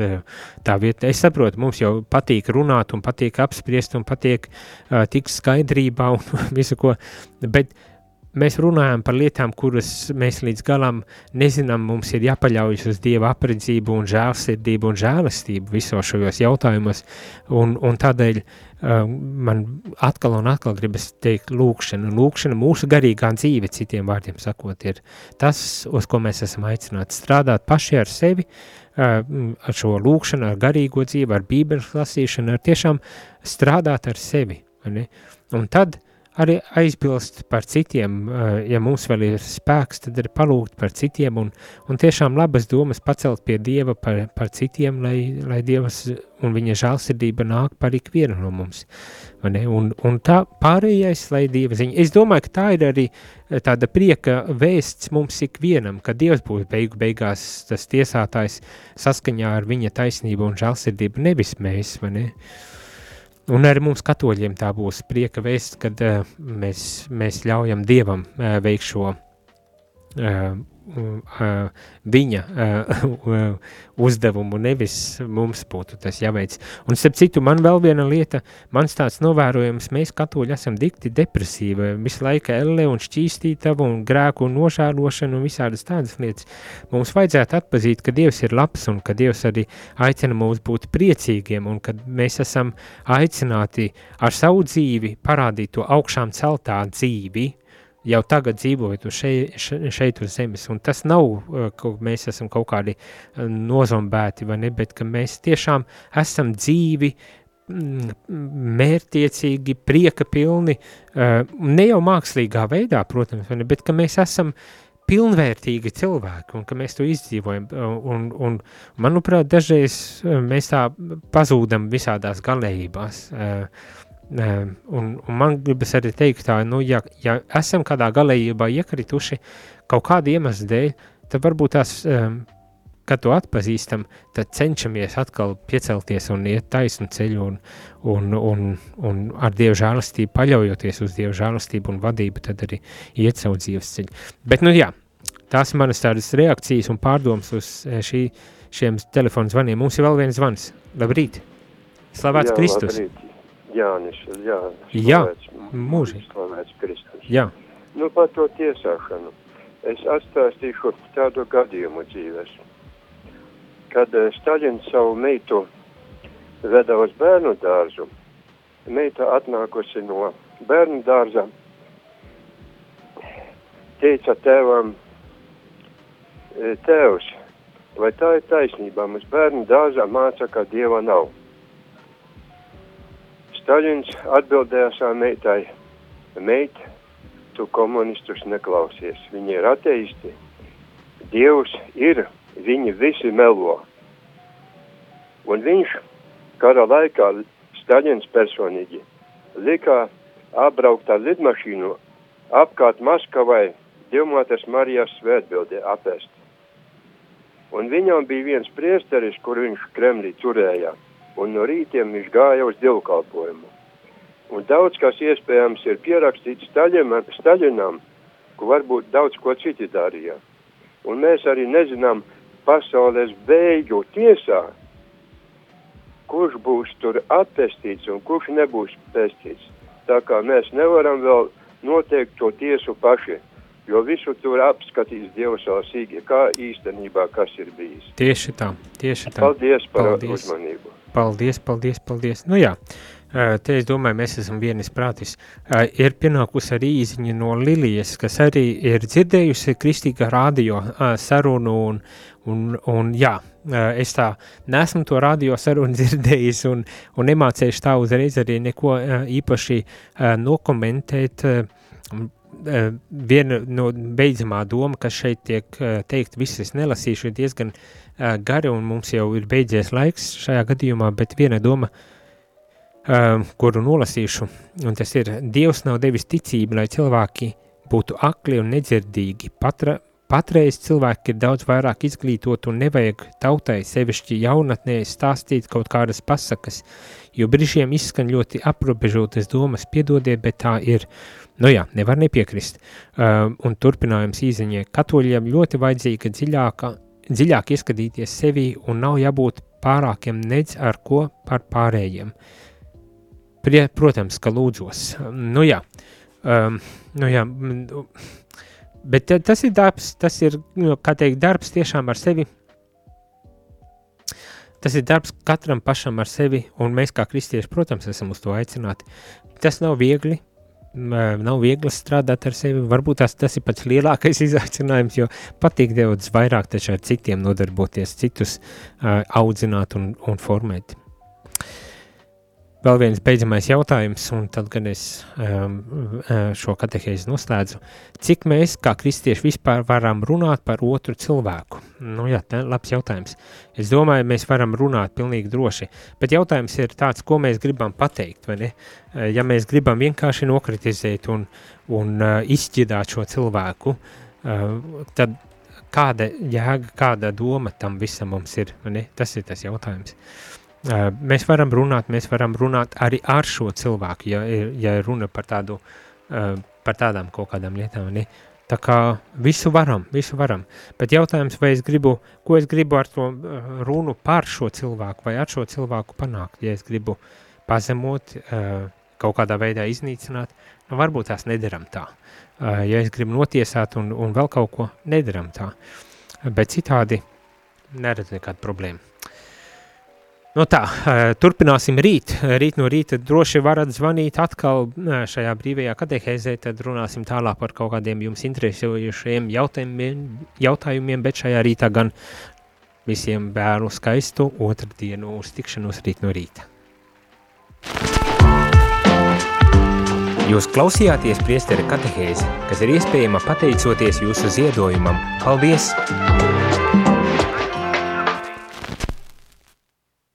tā vieta. Es saprotu, mums jau patīk runāt un patīk apspriest un patīk uh, tikt skaidrībā un [LAUGHS] visu ko, bet uh, mēs runājam par lietām, kuras mēs līdz galam nezinām, mums ir jāpaļaujas uz Dieva apredzību un žēlsirdību un žēlastību visos šajos jautājumos, un, un tādēļ uh, man atkal un atkal gribas teikt lūkšana, lūkšana mūsu garīgā dzīve, citiem vārdiem sakot, ir tas, uz ko mēs esam aicināti strādāt paši ar sevi, uh, ar šo lūkšanu, ar garīgo dzīvi, ar bībeles lasīšanu, ar tiešām strādāt ar sevi, un tad arī aizbilst par citiem, eh, ja mums vēl ir spēks, tad ir palūgt par citiem un, un tiešām labas domas pacelt pie Dieva par, par citiem, lai, lai Dievas un viņa žālsirdība nāk par ikvienu no mums. Un, un tā pārējais, lai Dieva ziņa. Es domāju, ka tā ir arī eh, tāda prieka vēsts mums ikvienam, ka Dievs būs beigu beigās tas tiesātājs saskaņā ar viņa taisnību un žālsirdību, nevis mēs, vai ne? Uh, Un arī mums, katoļiem, tā būs prieka vēsts, kad uh, mēs, mēs ļaujam Dievam uh, veikt šo uh, viņa [LAUGHS] uzdevumu, nevis mums būtu tas jāveic. Un, starp citu, man vēl viena lieta, mans tāds novērojums, mēs katoļi esam dikti depresīvi, visu laiku elle un šķīstītava un grēku un nožēlošana un visādas tādas lietas. Mums vajadzētu atpazīt, ka Dievs ir labs un ka Dievs arī aicina mūs būt priecīgiem un kad mēs esam aicināti ar savu dzīvi parādīt to augšām celtā dzīvi, jau tagad dzīvojot šeit, šeit uz zemes, un tas nav, uh, ka mēs esam kaut kādi uh, nozombēti, vai ne, bet ka mēs tiešām esam dzīvi, mm, mērtiecīgi, prieka pilni, uh, ne jau mākslīgā veidā, protams, ne, bet ka mēs esam pilnvērtīgi cilvēki un ka mēs to izdzīvojam. Un, un, manuprāt, dažreiz mēs tā pazūdam visādās galējībās. Uh, Un, un man gribas arī teikt, tā, nu, ja, ja esam kādā galējībā iekrituši kaut kāda iemesla dēļ, tad varbūt tās, kad to atpazīstam, tad cenšamies atkal piecelties un iet taisnu ceļu un, un, un, un ar Dievu žēlastību, paļaujoties uz Dievu žēlastību un vadību, tad arī iet savu dzīves ceļu. Bet, nu jā, tās manas tādas reakcijas un pārdomas uz šī, šiem telefonu zvaniem. Mums ir vēl viens zvans. Labrīt! Slavēts Kristus! Labrīt. Jānis, jā. Jā, mūži. Slavēts Kristus. Jā. Nu, par to tiesāšanu. Es atstāstīšu tādu gadījumu dzīves. Kad uh, Staļins savu meitu veda uz bērnu dārzu, meita atnākusi no bērnu dārza, teica tēvam, e, tēvs, vai tā ir taisnība, mums bērnu dārzā māca, ka Dieva nav. Staļins atbildēja savai meitai, meita, tu komunistus neklausies. Viņi ir ateisti. Dievs ir, viņi visi melo. Un viņš kara laikā Staļins personīgi lika apbraukt ar lidmašīnu apkārt Maskavai Dievmātes Marijas svētbildi apēst. Un viņam bija viens priesteris, kur viņš Kremlī turēja, un no rītiem viņš gāja uz dievkalpojumu. Un daudz kas iespējams ir pierakstīts Staļinam, ko varbūt daudz ko citi darīja. Un mēs arī nezinām pasaules beigu tiesā, kurš būs tur atpestīts un kurš nebūs pestīts. Tā kā mēs nevaram vēl noteikt to tiesu paši, jo visu tur apskatīs Dievs sīki, kā īstenībā kas ir bijis. Tieši tā, tieši tā. Paldies par paldies. uzmanību. Paldies, paldies, paldies. Nu jā, te es domāju, mēs esam vienis prātis. Ir pienākusi arī īziņa no Lilijas, kas arī ir dzirdējusi kristīgā radio sarunu un, un, un jā, es tā nesmu to radio sarunu [LAUGHS] dzirdējis un, un nemācējuši tā uzreiz arī neko īpaši nokomentēt. Viena no beidzamā doma, kas šeit tiek teikt, visas es nelasīšu, ir diezgan gari un mums jau ir beidzies laiks šajā gadījumā, bet viena doma, kuru nolasīšu, un tas ir, Dievs nav devis ticību, lai cilvēki būtu akli un nedzirdīgi, patra, Patreiz cilvēki ir daudz vairāk izglītoti un nevajag tautai sevišķi jaunatnē stāstīt kaut kādas pasakas, jo brīžiem izskan ļoti aprobežotas domas, piedodiet, bet tā ir. Nu jā, nevar nepiekrist. Uh, un turpinājums īziņai katoļiem ļoti vajadzīga dziļāka, dziļāk ieskatīties sevi un nav jābūt pārākiem nedz ar ko par pārējiem. Prie, protams, ka lūdzos. Nu jā, um, nu jā, Bet tas ir darbs, tas ir, nu, kā teikt, darbs tiešām ar sevi. Tas ir darbs katram pašam ar sevi, un mēs kā kristieši, protams, esam uz to aicināti. Tas nav viegli, nav viegli strādāt ar sevi. Varbūt tas, tas ir pats lielākais [LAUGHS] izaicinājums, jo patīk daudz vairāk ar citiem nodarboties, citus uh, audzināt un, un formēt. Vēl viens beidzamais jautājums, un tad, kad es um, uh, šo katehēzi noslēdzu, cik mēs, kā kristieši, vispār varam runāt par otru cilvēku? Nu, jā, tā labs jautājums. Es domāju, mēs varam runāt pilnīgi droši, bet jautājums ir tāds, ko mēs gribam pateikt, vai ne? Uh, ja mēs gribam vienkārši nokritizēt un, un uh, izšķidāt šo cilvēku, uh, tad kāda jēga, kāda doma tam visam mums ir, vai ne? Tas ir tas jautājums. Uh, Mēs varam runāt, mēs varam runāt arī ar šo cilvēku, ja, ja runa par, tādu, par tādām kaut kādām lietām. Ne? Tā kā visu varam, visu varam. Bet jautājums, vai es gribu, ko es gribu ar to runu par šo cilvēku vai ar šo cilvēku panākt, ja es gribu pazemot, kaut kādā veidā iznīcināt, nu varbūt tās nedaram tā. Ja es gribu notiesāt un, un vēl kaut ko, nedaram tā. Bet citādi neredzu nekādu problēmu. No nu tā, turpināsim rīt. Rīt no rīta droši varat zvanīt atkal šajā brīvajā katehēzē, tad runāsim tālāk par kaut kādiem jums interesējošiem jautājumiem, jautājumiem, bet šajā rītā gan visiem bērnu skaistu otrdienu uz tikšanos rīt no rīta. Jūs klausījāties priestera katehēzi, kas ir iespējama pateicoties jūsu ziedojumam. Paldies!